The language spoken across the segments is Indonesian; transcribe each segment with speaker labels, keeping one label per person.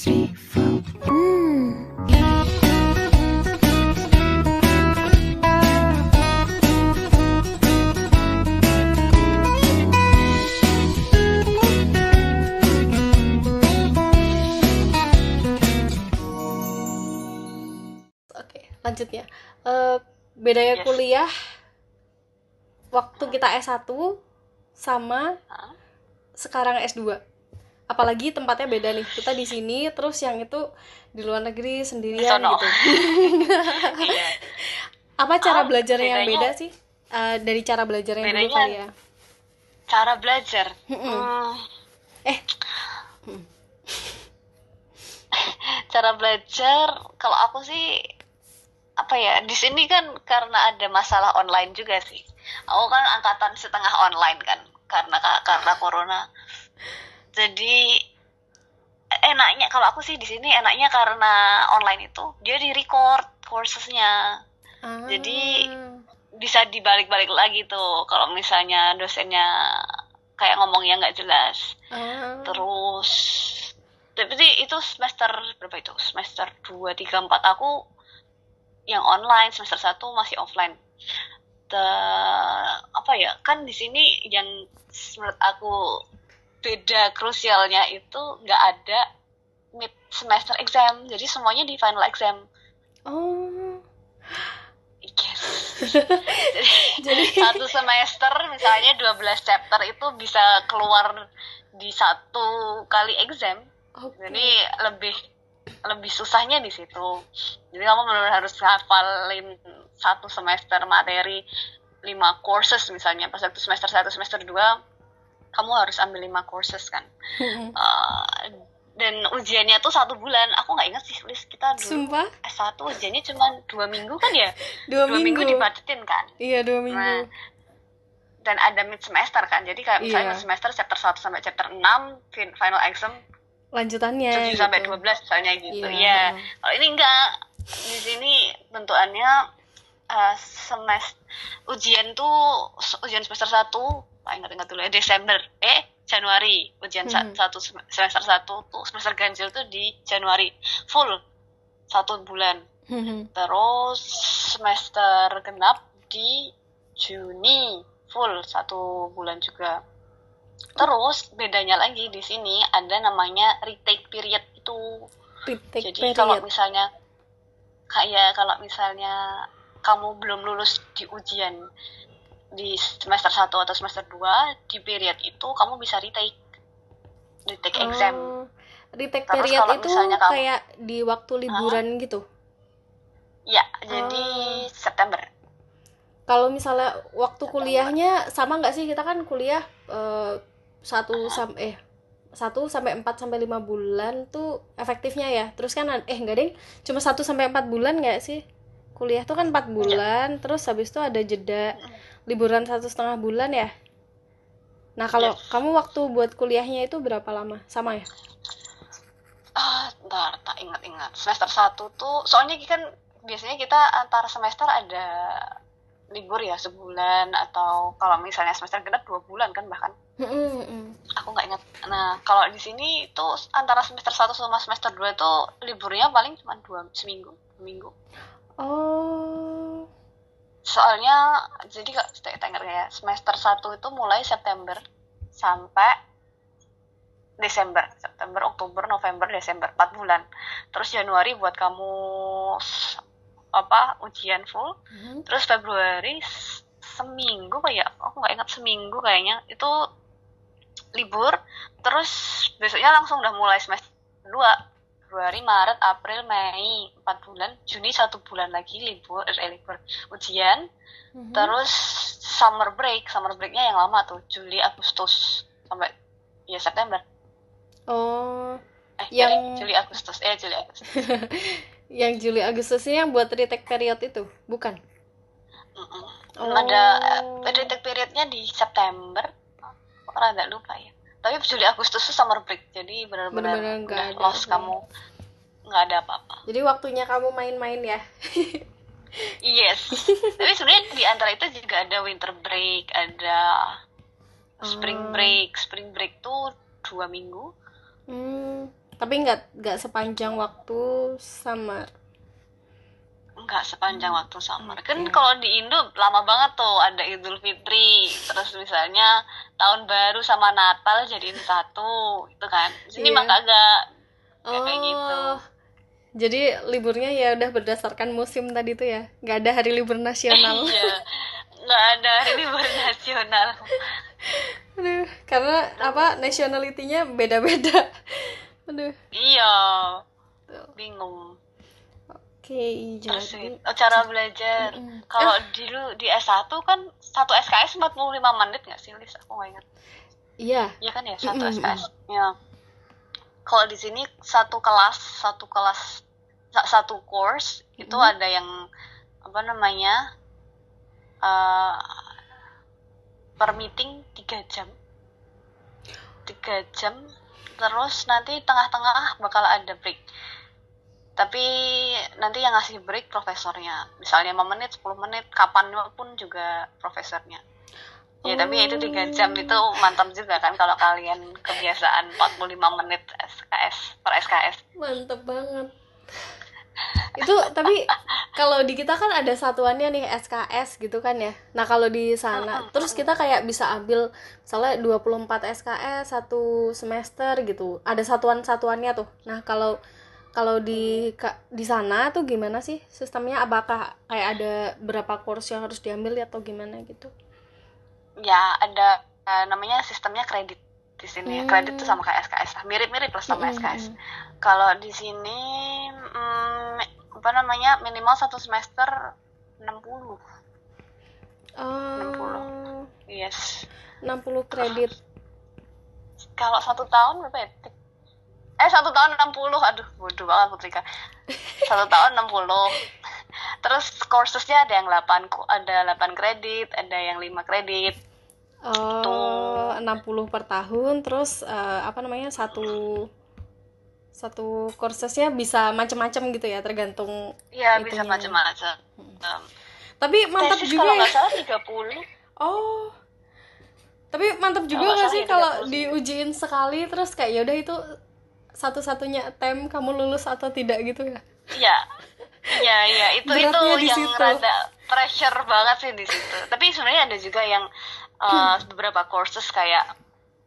Speaker 1: three, four.
Speaker 2: Oke, lanjut ya. Eh, bedanya
Speaker 3: Yes.
Speaker 2: kuliah waktu kita S1 sama sekarang S2. Apalagi tempatnya beda nih. Kita di sini terus yang itu di luar negeri sendirian
Speaker 3: Sono.
Speaker 2: gitu.
Speaker 3: Iya.
Speaker 2: Apa cara
Speaker 3: Ah,
Speaker 2: belajarnya yang beda sih? Eh, dari cara belajar yang dulu
Speaker 3: Bedanya-
Speaker 2: kali ya.
Speaker 3: Cara belajar. Hmm,
Speaker 2: Eh,
Speaker 3: cara belajar kalau aku sih apa ya di sini kan karena ada masalah online juga sih. Aku kan angkatan setengah online kan karena karena corona. Jadi enaknya kalau aku sih di sini enaknya karena online itu dia di record coursesnya.
Speaker 2: Ah.
Speaker 3: Jadi, bisa dibalik-balik lagi tuh kalau misalnya dosennya kayak ngomongnya nggak jelas.
Speaker 2: Ah.
Speaker 3: terus tapi itu semester berapa itu? Semester 2, 3, 4 aku yang online semester 1 masih offline. The- apa ya kan di sini yang menurut aku beda krusialnya itu nggak ada mid semester exam. Jadi semuanya di final exam.
Speaker 2: Oh.
Speaker 3: yes.
Speaker 2: Jadi
Speaker 3: satu semester misalnya 12 chapter itu bisa keluar di satu kali exam.
Speaker 2: Oke.
Speaker 3: jadi lebih lebih susahnya di situ. Jadi kamu benar harus hafalin satu semester materi lima courses misalnya pas waktu semester satu semester dua kamu harus ambil lima courses kan Eh, dan ujiannya tuh satu bulan aku nggak ingat sih Liz kita dulu
Speaker 2: Sumpah?
Speaker 3: S1 ujiannya cuma dua minggu kan ya
Speaker 2: Dua, minggu.
Speaker 3: dibatetin kan
Speaker 2: Iya, dua minggu.
Speaker 3: Nah, dan ada mid semester kan jadi kayak misalnya
Speaker 2: Iya.
Speaker 3: mid semester chapter 1 sampai chapter 6 fin- final exam
Speaker 2: Lanjutannya
Speaker 3: 7 sampai
Speaker 2: gitu.
Speaker 3: 12 misalnya gitu
Speaker 2: Iya,
Speaker 3: iya
Speaker 2: heeh.
Speaker 3: kalau ini enggak di sini bentukannya eh, semester ujian tuh ujian semester 1 Pak ingat-ingat dulu ya Desember. Eh Januari. Ujian
Speaker 2: Mhm.
Speaker 3: satu sem- semester 1 tuh semester ganjil tuh di Januari. Full. Satu bulan. Terus semester genap di Juni. Full. Satu bulan juga. Terus bedanya lagi di sini ada namanya retake period itu.
Speaker 2: Retake
Speaker 3: Jadi kalau misalnya kayak kalau misalnya kamu belum lulus di ujian di semester 1 atau semester 2 di period itu kamu bisa retake retake exam.
Speaker 2: Oh, retake
Speaker 3: Terus
Speaker 2: period
Speaker 3: kalau
Speaker 2: itu
Speaker 3: misalnya kamu-
Speaker 2: kayak di waktu liburan gitu.
Speaker 3: Ya, jadi
Speaker 2: Oh.
Speaker 3: September.
Speaker 2: Kalau misalnya waktu kuliahnya sama nggak sih kita kan kuliah eh, satu sampai eh satu sampai empat sampai lima bulan tuh efektifnya ya. Terus kan eh enggak deh, cuma satu sampai empat bulan nggak sih? Kuliah tuh kan empat bulan, terus habis itu ada jeda liburan satu setengah bulan ya. Nah kalau
Speaker 3: Yes.
Speaker 2: kamu waktu buat kuliahnya itu berapa lama? Sama ya?
Speaker 3: Ah, ntar tak ingat-ingat. Semester 1 tuh soalnya kan biasanya kita antara semester ada libur ya sebulan atau kalau misalnya semester genap dua bulan kan bahkan
Speaker 2: Mm-mm-mm.
Speaker 3: aku nggak ingat. Nah kalau di sini tuh antara semester 1 sama semester 2 tuh liburnya paling cuma dua seminggu, dua minggu.
Speaker 2: Oh.
Speaker 3: Soalnya jadi kak ingat ya semester 1 itu mulai September sampai Desember, September, Oktober, November, Desember, 4 bulan. Terus Januari buat kamu apa ujian full.
Speaker 2: Mhm.
Speaker 3: Terus Februari seminggu kayak aku nggak ingat seminggu kayaknya itu libur. Terus besoknya langsung udah mulai semester 2 Februari, Maret, April, Mei, 4 bulan, Juni satu bulan lagi libur, eh libur ujian,
Speaker 2: Mhm.
Speaker 3: terus summer break, summer breaknya yang lama tuh, Juli, Agustus sampai ya September.
Speaker 2: Oh.
Speaker 3: Eh,
Speaker 2: Yang-
Speaker 3: Juli, Juli, Agustus, eh Juli, Agustus.
Speaker 2: Yang Juli Agustus ini yang buat retake period itu, bukan?
Speaker 3: Mm-mm.
Speaker 2: Oh.
Speaker 3: Ada eh, retake periodnya di September, orang nggak lupa ya. Tapi Juli, Agustus itu summer break, jadi benar-benar udah
Speaker 2: ada.
Speaker 3: lost kamu, nggak ada apa-apa.
Speaker 2: Jadi waktunya kamu main-main ya.
Speaker 3: Yes. Tapi sebenarnya di antara itu juga ada winter break, ada spring
Speaker 2: Oh.
Speaker 3: break. Spring break tuh dua minggu.
Speaker 2: Hmm. tapi nggak nggak sepanjang waktu summer
Speaker 3: nggak sepanjang waktu summer. Kan kalau di Indo lama banget tuh ada Idul Fitri. Terus misalnya tahun baru sama Natal jadiin satu itu kan. Sini
Speaker 2: Iya.
Speaker 3: mah kagak
Speaker 2: oh.
Speaker 3: kayak gitu.
Speaker 2: jadi liburnya ya udah berdasarkan musim tadi tuh ya. Nggak ada hari libur nasional.
Speaker 3: Iya. Nggak ada hari libur nasional.
Speaker 2: Aduh karena apa nationality-nya beda-beda. Aduh.
Speaker 3: Iya. Bingung
Speaker 2: oke
Speaker 3: terus
Speaker 2: jadi
Speaker 3: oh, cara belajar
Speaker 2: Mm-mm.
Speaker 3: kalau dulu di S1 kan satu SKS 45 menit nggak sih Lis aku nggak ingat
Speaker 2: iya
Speaker 3: Iya kan ya satu
Speaker 2: Mm-mm.
Speaker 3: SKS. Ya. Kalau di sini satu kelas satu kelas sa- satu course itu
Speaker 2: Mm.
Speaker 3: ada yang apa namanya eh per meeting tiga jam tiga jam terus nanti tengah-tengah bakal ada break tapi nanti yang ngasih break profesornya. Misalnya 5 menit 10 menit kapan pun juga profesornya. Ya tapi ya itu tiga jam itu mantap juga kan kalau kalian kebiasaan 45 menit SKS per SKS.
Speaker 2: mantep banget. Itu tapi kalau di kita kan ada satuannya nih SKS gitu kan ya. Nah kalau di sana terus kita kayak bisa ambil misalnya 24 SKS satu semester gitu. Ada satuan-satuannya tuh. Nah kalau kalau di di sana tuh gimana sih sistemnya apakah kayak ada berapa course yang harus diambil atau gimana gitu
Speaker 3: Ya ada eh, namanya sistemnya kredit di sini.
Speaker 2: Hmm.
Speaker 3: Kredit itu sama kayak SKS lah, mirip-mirip lah sama
Speaker 2: Mm-mm,
Speaker 3: SKS.
Speaker 2: mm.
Speaker 3: Kalau di sini mm, apa namanya minimal satu semester 60.
Speaker 2: Oh,
Speaker 3: Yes.
Speaker 2: 60 kredit
Speaker 3: Kalau satu tahun berapa ya? Eh satu tahun 60, aduh bodoh banget Putrika. Satu tahun 60. Terus coursesnya ada yang 8 ku- ada 8 kredit, ada yang 5 kredit.
Speaker 2: Oh, 60 per tahun terus eh, apa namanya? satu satu kursesnya bisa macam-macam gitu ya, tergantung.
Speaker 3: Iya, bisa macam-macam. Um,
Speaker 2: Tapi mantap
Speaker 3: tesis
Speaker 2: juga
Speaker 3: kalau
Speaker 2: ya.
Speaker 3: nggak salah 30.
Speaker 2: Oh. Tapi mantap juga
Speaker 3: nggak
Speaker 2: sih
Speaker 3: ya
Speaker 2: kalau
Speaker 3: 30 sih.
Speaker 2: diujiin sekali terus kayak yaudah itu satu-satunya attempt kamu lulus atau tidak gitu ya.
Speaker 3: Iya. Iya, iya, itu
Speaker 2: Beratnya
Speaker 3: itu yang
Speaker 2: situ.
Speaker 3: rada pressure banget sih di situ. Tapi sebenarnya ada juga yang uh, beberapa courses kayak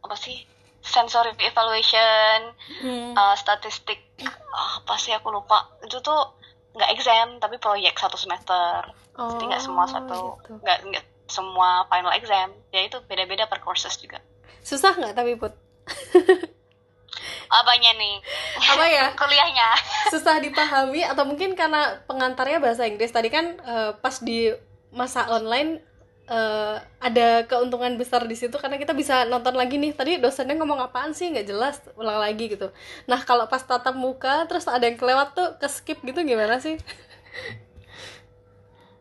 Speaker 3: apa sih? sensory evaluation,
Speaker 2: Hmm.
Speaker 3: uh, statistik ah, apa sih aku lupa itu tuh nggak exam tapi proyek satu semester jadi nggak semua
Speaker 2: Oh,
Speaker 3: satu
Speaker 2: gitu.
Speaker 3: nggak nggak semua final exam ya itu beda-beda per courses juga
Speaker 2: Susah nggak tapi put?
Speaker 3: apanya nih?
Speaker 2: Apa ya?
Speaker 3: kuliahnya.
Speaker 2: Susah dipahami atau mungkin karena pengantarnya bahasa Inggris. Tadi kan eh, pas di masa online eh, ada keuntungan besar di situ karena kita bisa nonton lagi nih. Tadi dosennya ngomong apaan sih? Nggak jelas ulang lagi gitu. Nah kalau pas tatap muka terus ada yang kelewat tuh ke skip gitu gimana sih?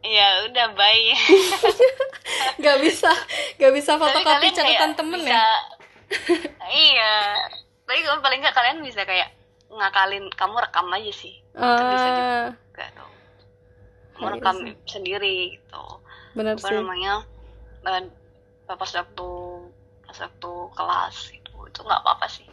Speaker 3: Ya udah baik
Speaker 2: nggak bisa nggak bisa fotokopi catatan temen
Speaker 3: bisa,
Speaker 2: ya
Speaker 3: iya tapi kalau paling nggak kalian bisa kayak ngakalin kamu rekam aja sih. Itu bisa juga tuh kamu
Speaker 2: Iya
Speaker 3: rekam
Speaker 2: sih.
Speaker 3: sendiri gitu.
Speaker 2: Bener
Speaker 3: apa
Speaker 2: sih.
Speaker 3: namanya eh, pas waktu pas waktu kelas itu itu nggak apa-apa sih.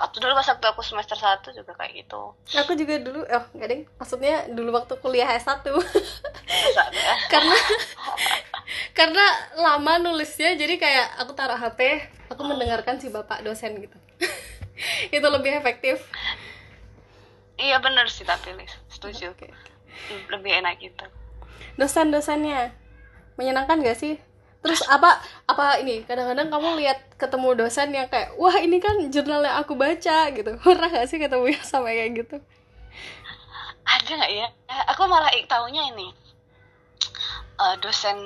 Speaker 3: Waktu dulu pas waktu aku semester 1 juga kayak gitu.
Speaker 2: Aku juga dulu oh nggak deng maksudnya dulu waktu kuliah S1
Speaker 3: Terus ada
Speaker 2: karena karena lama nulisnya jadi kayak aku taruh HP aku mendengarkan si bapak dosen gitu itu lebih efektif.
Speaker 3: Iya bener sih tapi Lis setuju.
Speaker 2: Oke.
Speaker 3: lebih enak gitu.
Speaker 2: Dosen-dosennya. Menyenangkan gak sih? Terus apa apa ini? Kadang-kadang kamu lihat ketemu dosen yang kayak wah ini kan jurnal yang aku baca gitu. Pernah gak sih ketemu yang sama kayak gitu?
Speaker 3: Ada nggak ya? Aku malah taunya ini. Eh, dosen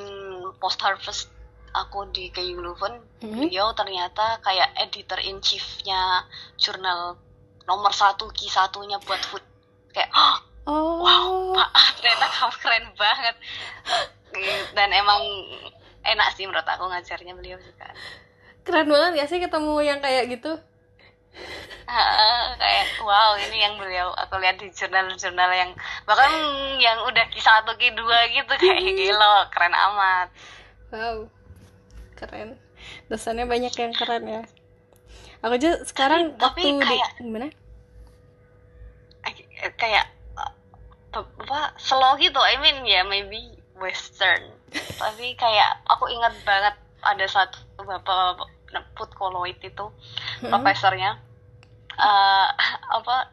Speaker 3: post harvest aku di KU Leuven
Speaker 2: Mhm.
Speaker 3: beliau ternyata kayak editor in chiefnya jurnal nomor satu ki satunya buat food. Kayak "Hah,
Speaker 2: oh.
Speaker 3: wow maaf ternyata kamu keren banget. Dan emang enak sih menurut aku ngajarnya beliau juga.
Speaker 2: Keren banget gak sih ketemu yang kayak gitu?
Speaker 3: Kayak wow ini yang beliau aku lihat di jurnal-jurnal yang bahkan yang udah ki satu ki dua gitu kayak gila keren amat.
Speaker 2: Wow, keren. Dosennya banyak yang keren ya. Aku aja sekarang
Speaker 3: Tapi- tapi
Speaker 2: waktu di
Speaker 3: kayak-
Speaker 2: gimana?
Speaker 3: kayak uh, apa slow gitu I mean ya yeah, maybe western tapi kayak aku ingat banget ada satu bapak food koloid itu hmm. profesornya uh, apa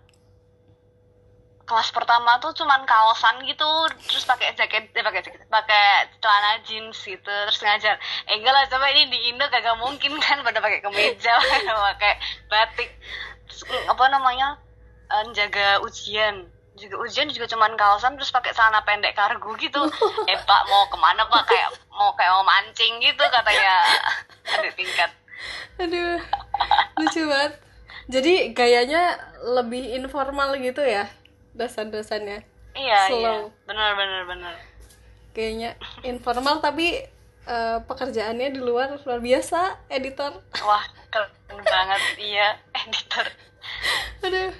Speaker 3: kelas pertama tuh cuman kaosan gitu terus pakai jaket eh, pakai jaket pakai celana jeans gitu terus ngajar. Eh enggak lah coba ini di Indo kagak mungkin kan pada pakai kemeja pakai batik. Terus, apa namanya uh, jaga ujian. Juga ujian juga cuman kaosan terus pakai celana pendek kargo gitu. Eh pak mau ke mana pak? Kayak mau kayak mau mancing gitu katanya. Ada tingkat.
Speaker 2: Aduh lucu banget. Jadi gayanya lebih informal gitu ya dosan-dosannya
Speaker 3: iya Slow. iya benar benar benar.
Speaker 2: Kayaknya informal tapi uh, pekerjaannya di luar luar biasa editor.
Speaker 3: Wah keren banget. Iya editor.
Speaker 2: Aduh.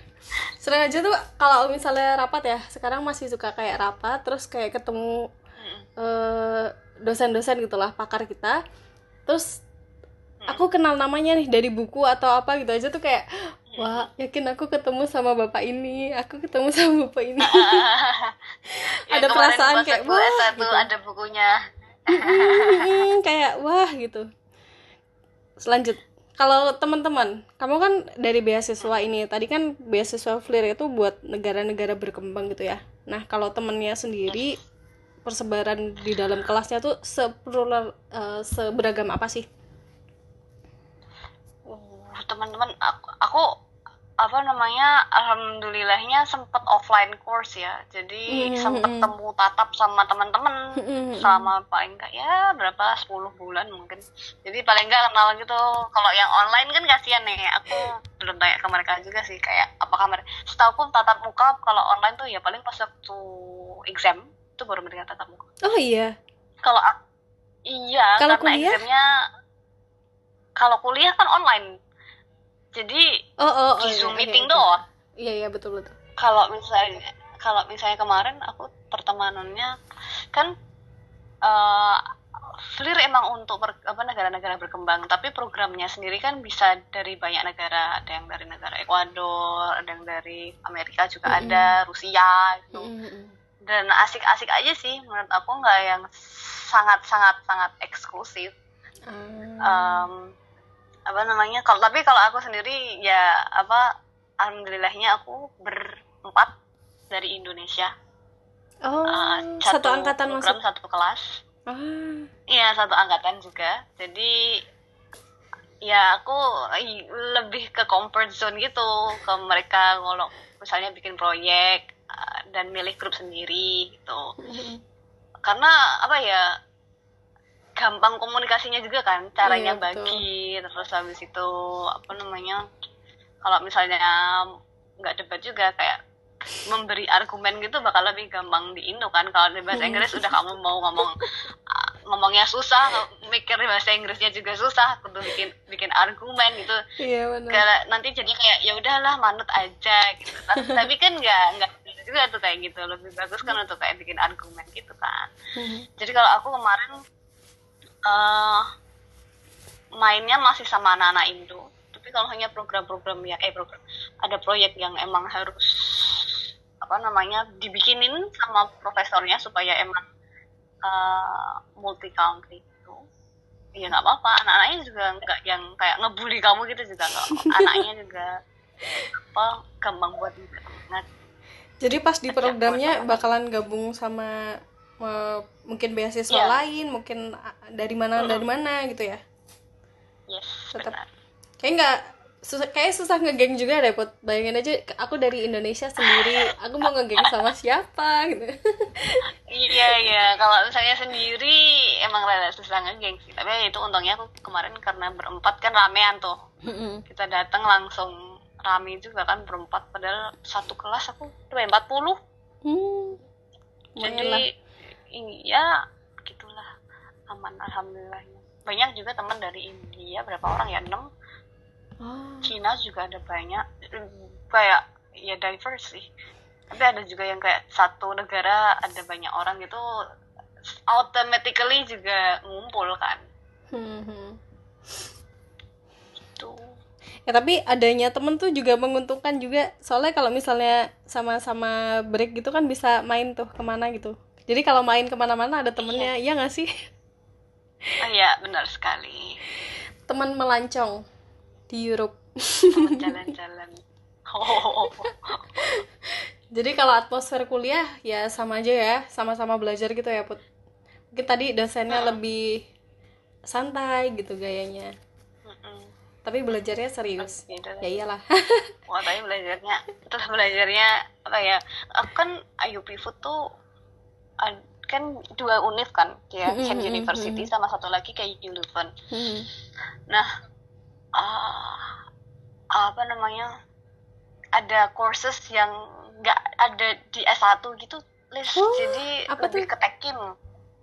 Speaker 2: Sering aja tuh kalau misalnya rapat ya sekarang masih suka kayak rapat terus kayak ketemu uh, dosen-dosen gitulah pakar kita. Terus aku kenal namanya nih dari buku atau apa gitu aja tuh kayak wah yakin aku ketemu sama bapak ini. Aku ketemu sama bapak ini.
Speaker 3: Ya, ada perasaan kayak wah gitu. ada bukunya.
Speaker 2: Kayak wah gitu. Selanjut. Kalau teman-teman kamu kan dari beasiswa ini tadi kan beasiswa FLIR itu buat negara-negara berkembang gitu ya. Nah kalau temennya sendiri persebaran di dalam kelasnya tuh seplural uh, seberagam apa sih
Speaker 3: teman-teman aku, aku apa namanya alhamdulillahnya sempet offline course ya jadi mm-hmm. sempet hmm. temu tatap sama teman-teman mm-hmm. selama paling enggak ya berapa 10 bulan mungkin jadi paling enggak kenal gitu kalau yang online kan kasihan nih aku belum tanya ke mereka juga sih kayak apakah mereka setahu pun tatap muka kalau online tuh ya paling pas waktu exam itu baru mereka tatap muka
Speaker 2: oh iya
Speaker 3: kalau iya kalau karena kuliah? examnya kalau kuliah kan online jadi
Speaker 2: oh, oh,
Speaker 3: oh, zoom iya, meeting iya, doang.
Speaker 2: iya. Iya betul betul.
Speaker 3: Kalau misalnya kalau misalnya kemarin aku pertemanannya kan uh, FLIR emang untuk ber, apa negara-negara berkembang. Tapi programnya sendiri kan bisa dari banyak negara. Ada yang dari negara Ekuador ada yang dari Amerika juga mm -hmm. ada Rusia gitu. Mm -hmm. dan asik-asik aja sih menurut aku nggak yang sangat sangat sangat eksklusif. Mm. um, apa namanya kalau tapi kalau aku sendiri ya apa alhamdulillahnya aku berempat dari Indonesia.
Speaker 2: Oh uh, satu, satu angkatan program, masuk?
Speaker 3: satu kelas. Iya satu angkatan juga. Jadi ya aku lebih ke comfort zone gitu. Ke mereka kalau misalnya bikin proyek uh, dan milih grup sendiri gitu. Mm-hmm. karena apa ya gampang komunikasinya juga kan caranya iya, bagi terus habis itu apa namanya kalau misalnya nggak debat juga kayak memberi argumen gitu bakal lebih gampang di Indo kan kalau di bahasa Inggris udah kamu mau ngomong ngomongnya susah mikir bahasa Inggrisnya juga susah kudu bikin bikin argumen gitu.
Speaker 2: Iya, benar.
Speaker 3: nanti jadi kayak ya udahlah manut aja gitu. Tapi kan nggak nggak juga tuh kayak gitu lebih bagus kan untuk kayak bikin argumen gitu kan. Mm-hmm. jadi kalau aku kemarin uh, mainnya masih sama anak-anak Indo. Tapi kalau hanya program-program yang eh program. Ada proyek yang emang harus apa namanya dibikinin sama profesornya supaya emang uh, multi country itu ya nggak apa-apa. Anak-anaknya juga nggak yang kayak ngebully kamu gitu juga nggak anaknya juga apa gampang buat
Speaker 2: ingat jadi pas di programnya bakalan gabung sama mungkin beasiswa yeah. lain mungkin dari mana mm. dari mana gitu ya?
Speaker 3: Yes
Speaker 2: tetap kayak nggak susah kayak susah ngegeng juga deh buat bayangin aja aku dari Indonesia sendiri aku mau ngegeng sama siapa gitu.
Speaker 3: Iya iya. Kalau misalnya sendiri emang rada susah ngegeng sih. Tapi itu untungnya aku kemarin karena berempat kan ramean tuh. Kita datang langsung rame juga kan berempat. Padahal satu kelas aku tuh empat puluh.
Speaker 2: Hmm.
Speaker 3: jadi iya gitulah. Aman alhamdulillahnya banyak juga teman dari India berapa orang ya? Enam. Oh. Cina juga ada banyak. Kayak ya diverse sih. Tapi ada juga yang kayak satu negara ada banyak orang gitu automatically juga ngumpul kan.
Speaker 2: Hmm.
Speaker 3: itu
Speaker 2: ya tapi adanya temen tuh juga menguntungkan juga. Soalnya kalau misalnya sama-sama break gitu kan bisa main tuh ke mana gitu jadi kalau main ke mana-mana ada temennya iya nggak sih?
Speaker 3: Oh iya, benar sekali.
Speaker 2: teman melancong di Europe.
Speaker 3: Teman jalan-jalan. Oh,
Speaker 2: jadi kalau atmosfer kuliah ya sama aja ya sama-sama belajar gitu ya put. Mungkin tadi dosennya lebih santai gitu gayanya. Tapi belajarnya serius. Ya iyalah.
Speaker 3: Wah, tapi belajarnya, terus belajarnya apa ya? Kan IUP Food tuh kan dua univ kan,
Speaker 2: Mm-mm,
Speaker 3: Kent
Speaker 2: mm-mm,
Speaker 3: University
Speaker 2: mm-mm.
Speaker 3: sama satu lagi kayak Leuven.
Speaker 2: Hmm.
Speaker 3: Nah, ah, apa namanya? Ada courses yang nggak ada di S1 gitu, Liz.
Speaker 2: Oh,
Speaker 3: Jadi
Speaker 2: apa
Speaker 3: lebih
Speaker 2: tuh?
Speaker 3: ke tekim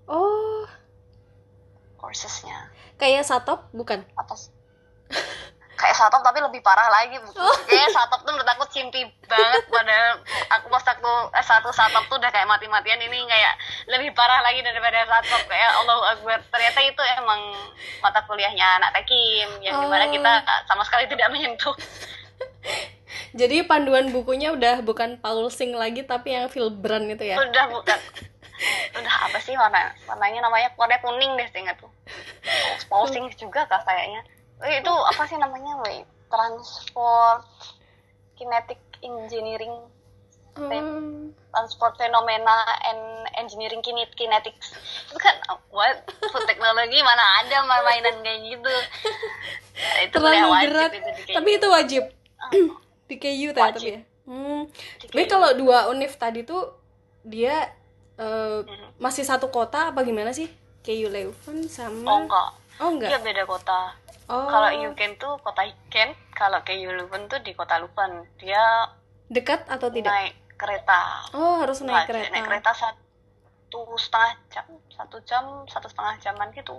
Speaker 2: oh
Speaker 3: coursesnya.
Speaker 2: kayak satop bukan
Speaker 3: Apa sih? Kayak satop tapi lebih parah lagi.
Speaker 2: Oh.
Speaker 3: Kayak satop tuh menurut aku cimpi banget padahal aku pas waktu S1 satop tuh udah kayak mati-matian ini kayak lebih parah lagi daripada satop kayak Allah Akbar. Ternyata itu emang mata kuliahnya anak tekim yang di mana
Speaker 2: Oh.
Speaker 3: kita sama sekali tidak menyentuh.
Speaker 2: jadi panduan bukunya udah bukan Paul Sing lagi tapi yang Philbrand itu ya
Speaker 3: udah bukan udah apa sih warna warnanya namanya warna kuning deh seingat tuh Pausing juga kah kayaknya eh, itu apa sih namanya wait transport kinetic engineering.
Speaker 2: Hmm.
Speaker 3: transport fenomena and engineering kinet kinetics. Itu kan what? Food teknologi mana ada main mainan kayak gitu? Itu
Speaker 2: terlalu
Speaker 3: wajib
Speaker 2: berat.
Speaker 3: itu
Speaker 2: tapi itu wajib.
Speaker 3: Ah,
Speaker 2: di KU
Speaker 3: Wajib.
Speaker 2: tapi ya hmm. tapi kalau dua univ tadi tuh dia eh,
Speaker 3: Mhm.
Speaker 2: masih satu kota apa gimana sih? KU Leuven sama
Speaker 3: oh enggak.
Speaker 2: Oh enggak?
Speaker 3: Dia beda kota
Speaker 2: oh
Speaker 3: Kalau Yuken tuh kota Kent, kalau ke Leuven tuh di kota Leuven. Dia
Speaker 2: dekat atau tidak
Speaker 3: naik kereta.
Speaker 2: oh harus naik
Speaker 3: Nah,
Speaker 2: kereta
Speaker 3: Naik kereta satu setengah jam, satu jam, satu setengah jaman gitu.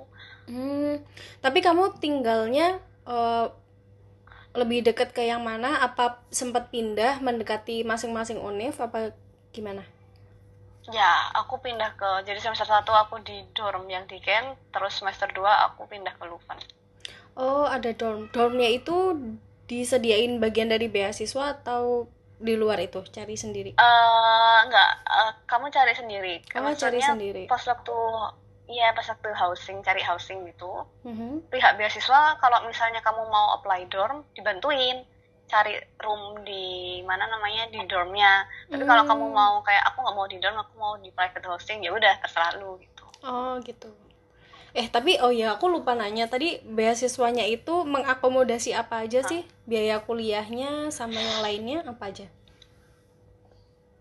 Speaker 2: Hmm, tapi kamu tinggalnya eh, lebih dekat ke yang mana? Apa sempat pindah mendekati masing-masing univ apa gimana?
Speaker 3: Ya, aku pindah ke, jadi semester satu aku di dorm yang di Kent, terus semester 2 aku pindah ke Leuven.
Speaker 2: Oh, ada dorm. Dormnya itu disediain bagian dari beasiswa atau di luar itu cari sendiri?
Speaker 3: Eh, enggak, eh, kamu cari sendiri.
Speaker 2: Cari
Speaker 3: Maksudnya
Speaker 2: sendiri.
Speaker 3: Pas waktu, iya pas waktu housing, cari housing gitu,
Speaker 2: Mhm.
Speaker 3: pihak beasiswa kalau misalnya kamu mau apply dorm dibantuin cari room di mana namanya di dormnya tapi kalau
Speaker 2: Hmm.
Speaker 3: kamu mau kayak aku nggak mau di dorm aku mau di private hosting ya udah terserah lu gitu
Speaker 2: Oh, gitu. Eh, tapi oh ya, aku lupa nanya tadi beasiswanya itu mengakomodasi apa aja sih? Biaya kuliahnya sama yang lainnya apa aja?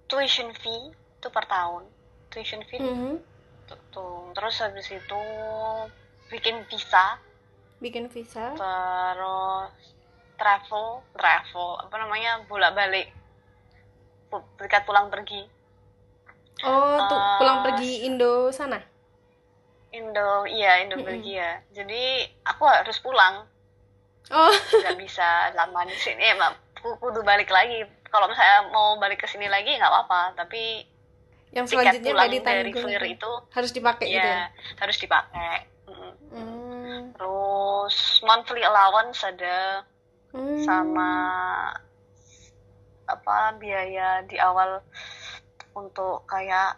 Speaker 3: tuition fee itu per tahun tuition fee
Speaker 2: Mhm.
Speaker 3: tuh, tuh. terus habis itu bikin visa
Speaker 2: Bikin visa.
Speaker 3: terus travel travel apa namanya bolak balik tiket pulang pergi
Speaker 2: Oh, tuh pulang pergi Indo sana.
Speaker 3: Indo iya Indo. Belgia jadi aku harus pulang
Speaker 2: Oh,
Speaker 3: nggak bisa lama di sini ya mak ku- kudu balik lagi kalau misalnya mau balik ke sini lagi nggak apa-apa tapi
Speaker 2: yang selanjutnya
Speaker 3: pulang dari. Flir itu
Speaker 2: Harus dipakai gitu ya.
Speaker 3: ya harus dipakai Mm.
Speaker 2: Hmm.
Speaker 3: terus monthly allowance ada
Speaker 2: Hmm.
Speaker 3: sama apa biaya di awal untuk kayak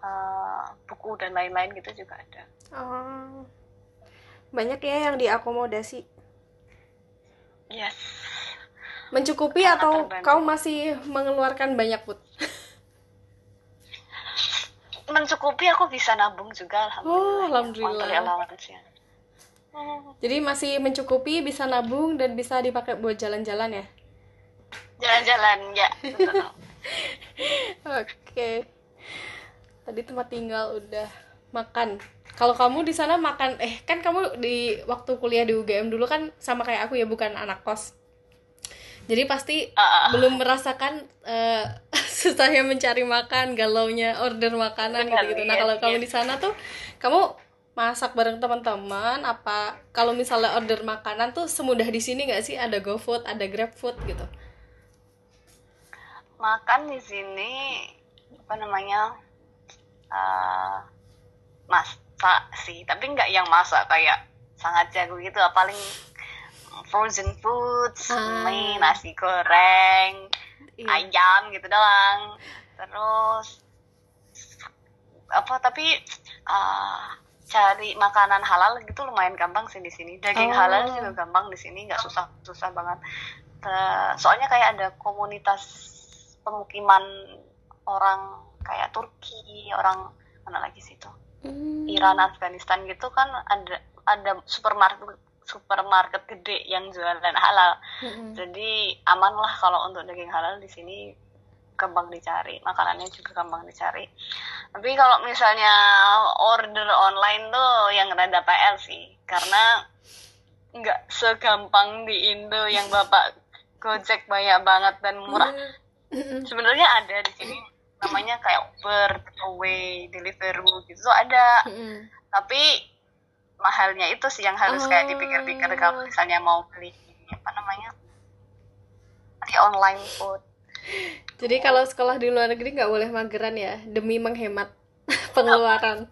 Speaker 3: eh, buku dan lain-lain gitu juga ada
Speaker 2: Oh. Banyak ya yang diakomodasi.
Speaker 3: yes
Speaker 2: Mencukupi
Speaker 3: Sangat
Speaker 2: atau
Speaker 3: terbantu.
Speaker 2: kau masih mengeluarkan banyak put?
Speaker 3: mencukupi aku bisa nabung juga
Speaker 2: Oh,
Speaker 3: alhamdulillah,
Speaker 2: alhamdulillah.
Speaker 3: monthly allowance-nya. Hmm,
Speaker 2: Jadi masih mencukupi, bisa nabung dan bisa dipakai buat jalan-jalan ya.
Speaker 3: jalan-jalan ya.
Speaker 2: Oke. Tadi tempat tinggal udah makan. Kalau kamu di sana makan, eh kan kamu di waktu kuliah di UGM dulu kan sama kayak aku ya bukan anak kos. Jadi pasti
Speaker 3: ah.
Speaker 2: belum merasakan eh, susahnya mencari makan, galaunya order makanan
Speaker 3: Benar,
Speaker 2: gitu-gitu. Nah
Speaker 3: iya,
Speaker 2: kalau kamu
Speaker 3: iya.
Speaker 2: di sana tuh, kamu masak bareng teman-teman apa kalau misalnya order makanan tuh semudah di sini nggak sih ada GoFood, ada GrabFood gitu.
Speaker 3: makan di sini apa namanya eh, masak sih tapi nggak yang masak kayak sangat jago gitu paling frozen foods
Speaker 2: Ah.
Speaker 3: mie nasi goreng
Speaker 2: Iya.
Speaker 3: ayam gitu doang terus apa tapi ah, cari makanan halal gitu lumayan gampang sih di sini daging
Speaker 2: Oh.
Speaker 3: halal juga gampang di sini nggak susah susah banget soalnya kayak ada komunitas pemukiman orang kayak Turki orang mana lagi situ
Speaker 2: Hmm.
Speaker 3: Iran Afghanistan gitu kan ada ada supermarket supermarket gede yang jualan halal
Speaker 2: Mm-mm.
Speaker 3: jadi aman lah kalau untuk daging halal di sini gampang dicari makanannya juga gampang dicari tapi kalau misalnya order online tuh yang rada PL sih karena nggak segampang di Indo yang bapak Gojek banyak banget dan murah
Speaker 2: Mm-mm.
Speaker 3: sebenarnya ada di sini namanya kayak Uber, Away, Deliveroo gitu tuh ada
Speaker 2: Mm-mm.
Speaker 3: tapi mahalnya itu sih yang harus kayak dipikir-pikir kalau
Speaker 2: Oh.
Speaker 3: misalnya mau beli apa namanya di online food
Speaker 2: Jadi kalau sekolah di luar negeri nggak boleh mageran ya demi menghemat pengeluaran.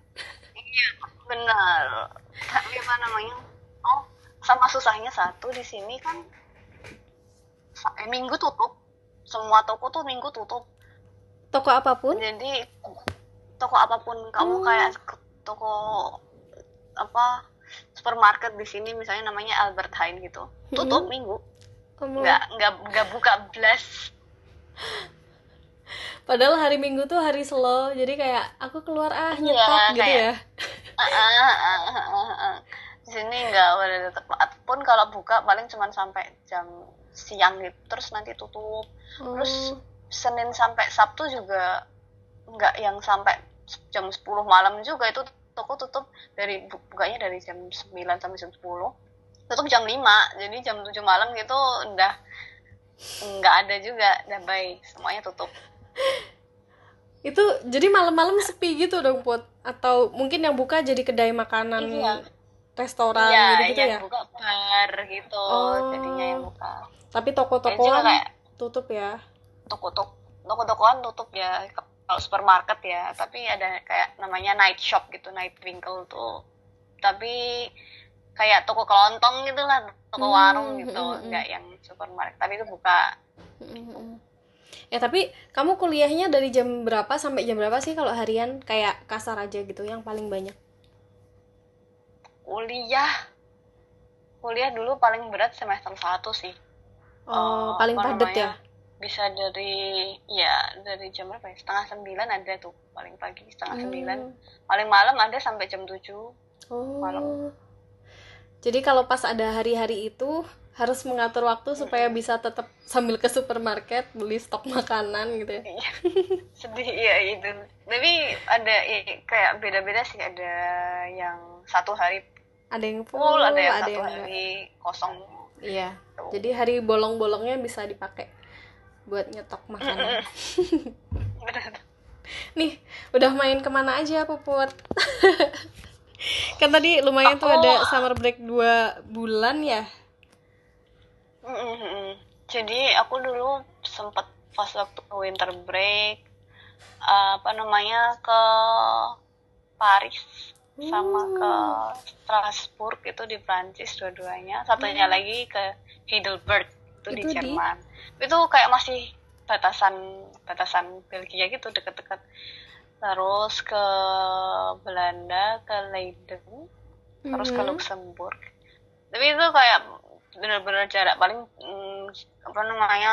Speaker 3: benar tapi apa namanya oh sama susahnya satu di sini kan eh, minggu tutup semua toko tuh minggu tutup
Speaker 2: Toko apa pun?
Speaker 3: jadi toko apa pun kamu
Speaker 2: Hmm.
Speaker 3: kayak toko apa supermarket di sini misalnya namanya Albert Heijn gitu tutup minggu
Speaker 2: Kamu-
Speaker 3: nggak nggak nggak buka blast
Speaker 2: Padahal hari Minggu tuh hari slow, jadi kayak aku keluar ah
Speaker 3: Iya,
Speaker 2: nyetok gitu
Speaker 3: kayak-
Speaker 2: ya.
Speaker 3: Ah, ah, ah, ah, ah, ah. di sini nggak boleh tutup ataupun kalau buka paling cuma sampai jam siang gitu terus nanti tutup terus
Speaker 2: Oh.
Speaker 3: Senin sampai Sabtu juga nggak yang sampai jam 10 malam juga itu toko tutup dari bu- bukanya dari jam 9 sampai jam 10 tutup jam 5 jadi jam 7 malam gitu udah nggak ada juga udah bye semuanya tutup
Speaker 2: Itu jadi malam-malam sepi gitu dong, Put. Atau mungkin yang buka jadi kedai makanan,
Speaker 3: Iya.
Speaker 2: restoran
Speaker 3: Iya,
Speaker 2: gitu-gitu
Speaker 3: yang
Speaker 2: ya.
Speaker 3: buka bar gitu
Speaker 2: Oh.
Speaker 3: jadinya yang buka
Speaker 2: Tapi toko-tokoan
Speaker 3: kayak
Speaker 2: tutup ya.
Speaker 3: Toko-toko toko-tokoan tutup ya kalau supermarket ya tapi ada kayak namanya night shop gitu night twinkle tuh tapi kayak toko kelontong gitu lah toko
Speaker 2: Hmm,
Speaker 3: warung gitu
Speaker 2: hmm, hmm.
Speaker 3: nggak yang supermarket tapi itu buka.
Speaker 2: Ya tapi kamu kuliahnya dari jam berapa sampai jam berapa sih kalau harian kayak kasar aja gitu yang paling banyak?
Speaker 3: kuliah kuliah dulu paling berat semester satu sih
Speaker 2: Oh,
Speaker 3: Eh,
Speaker 2: paling
Speaker 3: apa
Speaker 2: padat ya.
Speaker 3: Bisa dari ya dari jam berapa ya setengah sembilan ada tuh paling pagi setengah sembilan
Speaker 2: Hmm.
Speaker 3: paling malam ada sampai jam tujuh
Speaker 2: Oh.
Speaker 3: Malam.
Speaker 2: Jadi kalau pas ada hari-hari itu harus mengatur waktu supaya bisa tetap sambil ke supermarket beli stok makanan gitu ya.
Speaker 3: Iya. sedih ya itu tapi ada kayak beda-beda sih ada yang satu hari
Speaker 2: Ada yang full,
Speaker 3: full ada yang
Speaker 2: ada
Speaker 3: satu
Speaker 2: yang enggak.
Speaker 3: hari kosong
Speaker 2: Iya. Jadi hari bolong-bolongnya bisa dipakai buat nyetok makanan. Nih, udah main ke mana aja Puput? kan tadi lumayan tuh
Speaker 3: Aku-
Speaker 2: ada summer break dua bulan ya.
Speaker 3: Jadi aku dulu sempat pas waktu winter break apa namanya ke Paris sama ke Strasbourg itu di Prancis dua-duanya. Satunya lagi ke Heidelberg itu,
Speaker 2: Itu di-
Speaker 3: Jerman itu kayak masih batasan batasan Belgia gitu deket-deket. Terus ke Belanda ke Leiden terus ke
Speaker 2: Mhm.
Speaker 3: Luxembourg. Tapi itu kayak bener-bener jarak paling mm, apa namanya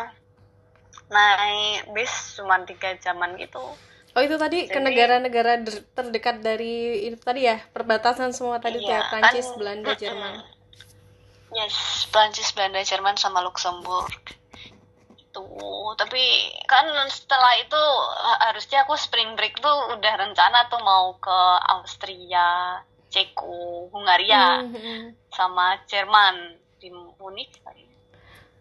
Speaker 3: naik bis cuma tiga jaman gitu.
Speaker 2: Oh itu tadi ke
Speaker 3: Jadi-
Speaker 2: negara-negara der- terdekat dari itu tadi ya perbatasan semua tadi tuh ya
Speaker 3: Iya,
Speaker 2: Prancis,
Speaker 3: kan-
Speaker 2: Belanda, Jerman.
Speaker 3: yes Prancis Belanda Jerman sama Luxembourg itu tapi kan setelah itu ha- harusnya aku spring break tuh udah rencana tuh mau ke Austria Ceko Hungaria
Speaker 2: Mhm.
Speaker 3: sama Jerman di Munich.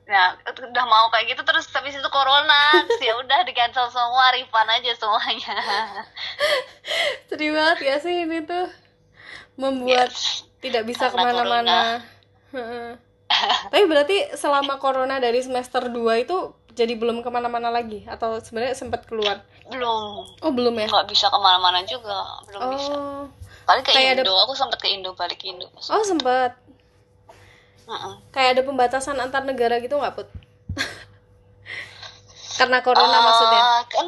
Speaker 3: Nah, udah mau kayak gitu terus habis itu corona, terus ya udah di cancel semua, refund aja semuanya.
Speaker 2: Sedih banget ya sih ini tuh membuat
Speaker 3: Yes.
Speaker 2: tidak bisa ke mana-mana. Tapi berarti selama corona dari semester 2 itu jadi belum ke mana-mana lagi atau sebenarnya sempat keluar?
Speaker 3: Belum,
Speaker 2: Oh belum ya?
Speaker 3: nggak bisa ke mana-mana juga, belum bisa.
Speaker 2: Oh,
Speaker 3: Paling ke
Speaker 2: kayak ada-
Speaker 3: Indo, aku sempet ke Indo, balik ke Indo.
Speaker 2: oh sempat.
Speaker 3: Mm-mm.
Speaker 2: kayak ada pembatasan antar negara gitu nggak put karena corona
Speaker 3: Eh,
Speaker 2: maksudnya
Speaker 3: kan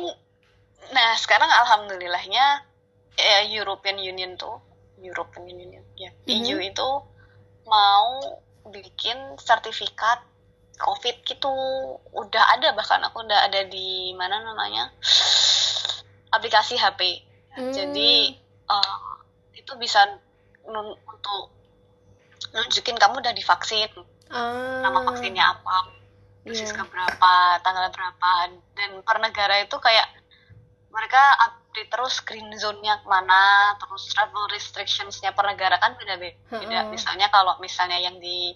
Speaker 3: nah sekarang alhamdulillahnya ya, European Union tuh European Union ya EU
Speaker 2: Mhm.
Speaker 3: itu mau bikin sertifikat COVID gitu udah ada bahkan aku udah ada di mana namanya aplikasi HP
Speaker 2: Hmm.
Speaker 3: jadi eh, itu bisa nun- untuk nunjukin kamu udah divaksin
Speaker 2: ah
Speaker 3: nama vaksinnya apa dosis
Speaker 2: iya.
Speaker 3: berapa tanggal berapa dan per negara itu kayak mereka update terus green zone-nya ke mana terus travel restrictions-nya per negara kan beda-beda
Speaker 2: Heeh.
Speaker 3: misalnya kalau misalnya yang di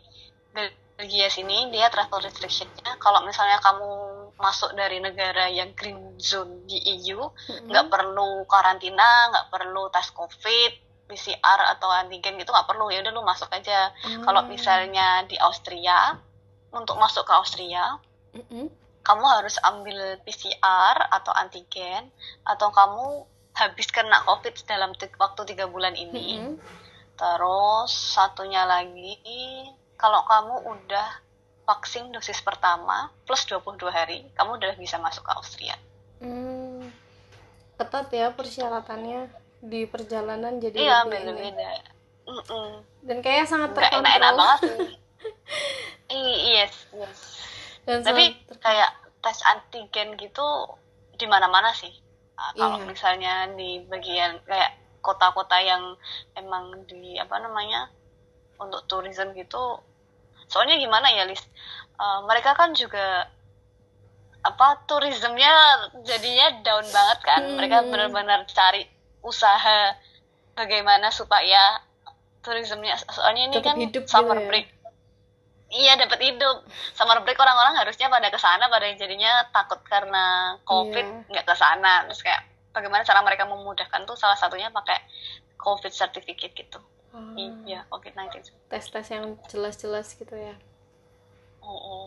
Speaker 3: Belgia sini dia travel restriction-nya kalau misalnya kamu masuk dari negara yang green zone di EU nggak perlu karantina nggak perlu tes covid PCR atau antigen gitu nggak perlu ya udah lu masuk aja
Speaker 2: Ah.
Speaker 3: kalau misalnya di Austria untuk masuk ke Austria
Speaker 2: Mm-mm.
Speaker 3: kamu harus ambil PCR atau antigen atau kamu habis kena COVID dalam waktu tiga bulan ini.
Speaker 2: Mm-mm.
Speaker 3: Terus satunya lagi, kalau kamu udah vaksin dosis pertama plus 22 hari, kamu udah bisa masuk ke Austria.
Speaker 2: Hmm. ketat ya persyaratannya di perjalanan jadi
Speaker 3: Iya, beda-beda.
Speaker 2: Dan kayak sangat terkontrol
Speaker 3: banget sih. I- yes, yes.
Speaker 2: dan
Speaker 3: Tapi kayak tes antigen gitu di mana-mana sih. Ah, kalau
Speaker 2: Iya.
Speaker 3: misalnya di bagian kayak kota-kota yang emang di apa namanya untuk tourism gitu, soalnya gimana ya, Lis? Eh, mereka kan juga apa tourismnya jadinya down banget kan. Mereka
Speaker 2: Hmm.
Speaker 3: benar-benar cari usaha bagaimana supaya tourismnya soalnya ini
Speaker 2: Tetap
Speaker 3: kan
Speaker 2: hidup gitu
Speaker 3: summer
Speaker 2: ya.
Speaker 3: break Iya dapat hidup. Summer break orang-orang harusnya pada ke sana pada jadinya takut karena
Speaker 2: Iya.
Speaker 3: COVID nggak ke sana. Terus kayak bagaimana cara mereka memudahkan tuh salah satunya pakai COVID certificate gitu.
Speaker 2: Ah,
Speaker 3: Iya, COVID-19.
Speaker 2: tes-tes yang jelas-jelas gitu ya.
Speaker 3: Oh, oh.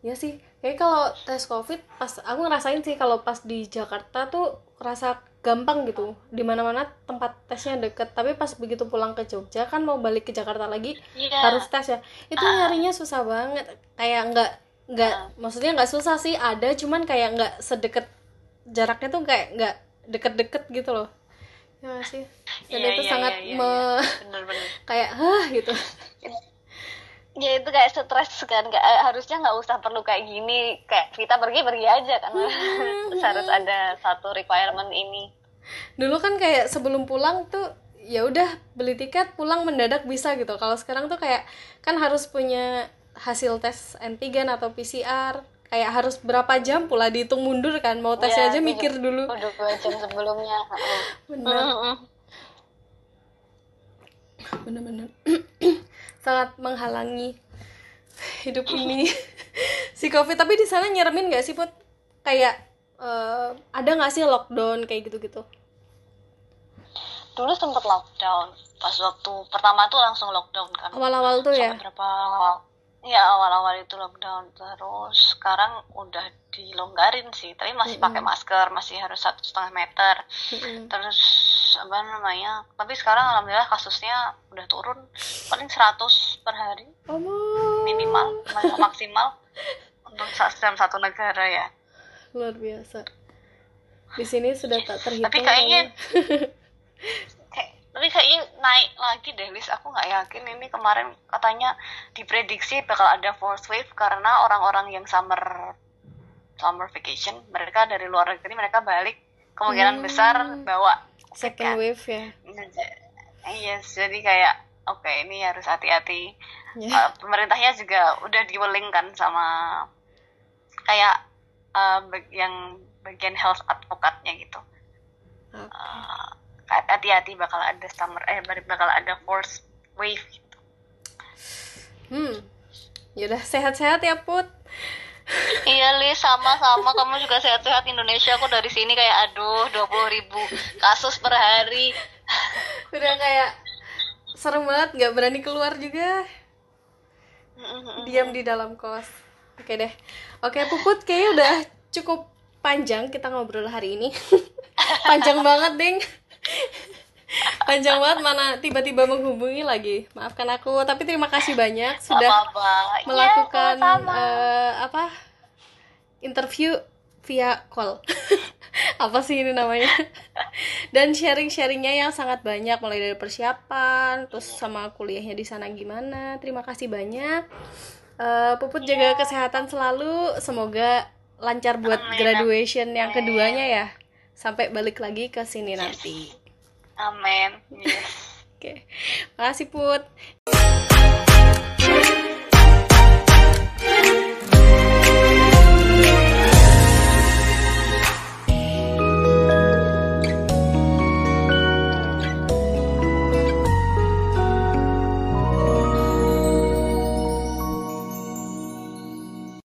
Speaker 2: ya sih kayak kalau tes covid pas aku ngerasain sih kalau pas di Jakarta tuh rasa gampang gitu. Di mana-mana tempat tesnya deket tapi pas begitu pulang ke Jogja kan mau balik ke Jakarta lagi
Speaker 3: Iya.
Speaker 2: harus tes ya. Itu nyarinya susah banget. Kayak nggak nggak maksudnya nggak susah sih ada cuman kayak nggak sedekat jaraknya tuh kayak nggak deket-deket gitu loh ya nggak sih dan
Speaker 3: Iya,
Speaker 2: itu
Speaker 3: iya,
Speaker 2: sangat
Speaker 3: iya, iya,
Speaker 2: me-
Speaker 3: Bener-bener.
Speaker 2: kayak hah gitu
Speaker 3: Ya itu kayak stres kan. Nggak, eh, harusnya nggak usah perlu kayak gini. Kayak kita pergi-pergi aja kan. Harus ada satu requirement ini.
Speaker 2: dulu kan kayak sebelum pulang tuh ya udah beli tiket pulang mendadak bisa gitu kalau sekarang tuh kayak kan harus punya hasil tes antigen atau PCR kayak harus berapa jam pula dihitung mundur kan? Mau tesnya
Speaker 3: Iya,
Speaker 2: aja
Speaker 3: iya.
Speaker 2: mikir dulu.
Speaker 3: Udah dua jam sebelumnya. Mm-mm.
Speaker 2: bener-bener sangat menghalangi hidup ini. Si covid tapi di sana nyeremin nggak sih put? Kayak eh, ada nggak sih lockdown kayak gitu-gitu?
Speaker 3: Dulu sempet lockdown. Pas waktu pertama tuh langsung lockdown kan.
Speaker 2: Awal-awal tuh ya?
Speaker 3: Sampai berapa ya awal-awal itu lockdown terus. Sekarang udah dilonggarin sih tapi masih pakai masker masih harus satu setengah meter.
Speaker 2: Mm-mm.
Speaker 3: terus apa namanya tapi sekarang alhamdulillah kasusnya udah turun paling 100 per hari.
Speaker 2: Aduh,
Speaker 3: minimal maksimal untuk dalam satu negara ya.
Speaker 2: Luar biasa. Di sini sudah tak terhitung
Speaker 3: Tapi kayaknya- kayaknya naik lagi deh Lis aku nggak yakin ini kemarin katanya diprediksi bakal ada fourth wave karena orang-orang yang summer summer vacation mereka dari luar negeri mereka balik kemungkinan
Speaker 2: Hmm.
Speaker 3: besar bawa
Speaker 2: second wave ya
Speaker 3: iya jadi kayak oke ini harus hati-hati
Speaker 2: Ya.
Speaker 3: Uh, pemerintahnya juga udah diwelingkan sama kayak uh, yang bagian health advocate-nya gitu
Speaker 2: Oke.
Speaker 3: Uh, hati-hati bakal ada summer eh bakal ada fourth wave. Gitu.
Speaker 2: hmm. Yaudah sehat-sehat ya put.
Speaker 3: Iya Li, sama-sama. Kamu juga sehat-sehat Indonesia. Aku dari sini kayak aduh 20 ribu kasus per hari.
Speaker 2: Udah kayak serem banget nggak berani keluar juga. Diam di dalam kos. Oke deh. Oke puput kayaknya udah cukup panjang kita ngobrol hari ini. Panjang banget ding panjang banget mana tiba-tiba menghubungi lagi. Maafkan aku tapi terima kasih banyak sudah
Speaker 3: apa-apa. Ya,
Speaker 2: melakukan
Speaker 3: sama-sama.
Speaker 2: eh, apa interview via call. Apa sih ini namanya? Dan sharing-sharingnya yang sangat banyak mulai dari persiapan terus sama kuliahnya di sana gimana. Terima kasih banyak. Eh, puput jaga kesehatan selalu. Semoga lancar buat
Speaker 3: Amin.
Speaker 2: graduation yang keduanya ya sampai balik lagi ke sini iya yes. nanti.
Speaker 3: Amin.
Speaker 2: Oke. Okay. Makasih Put.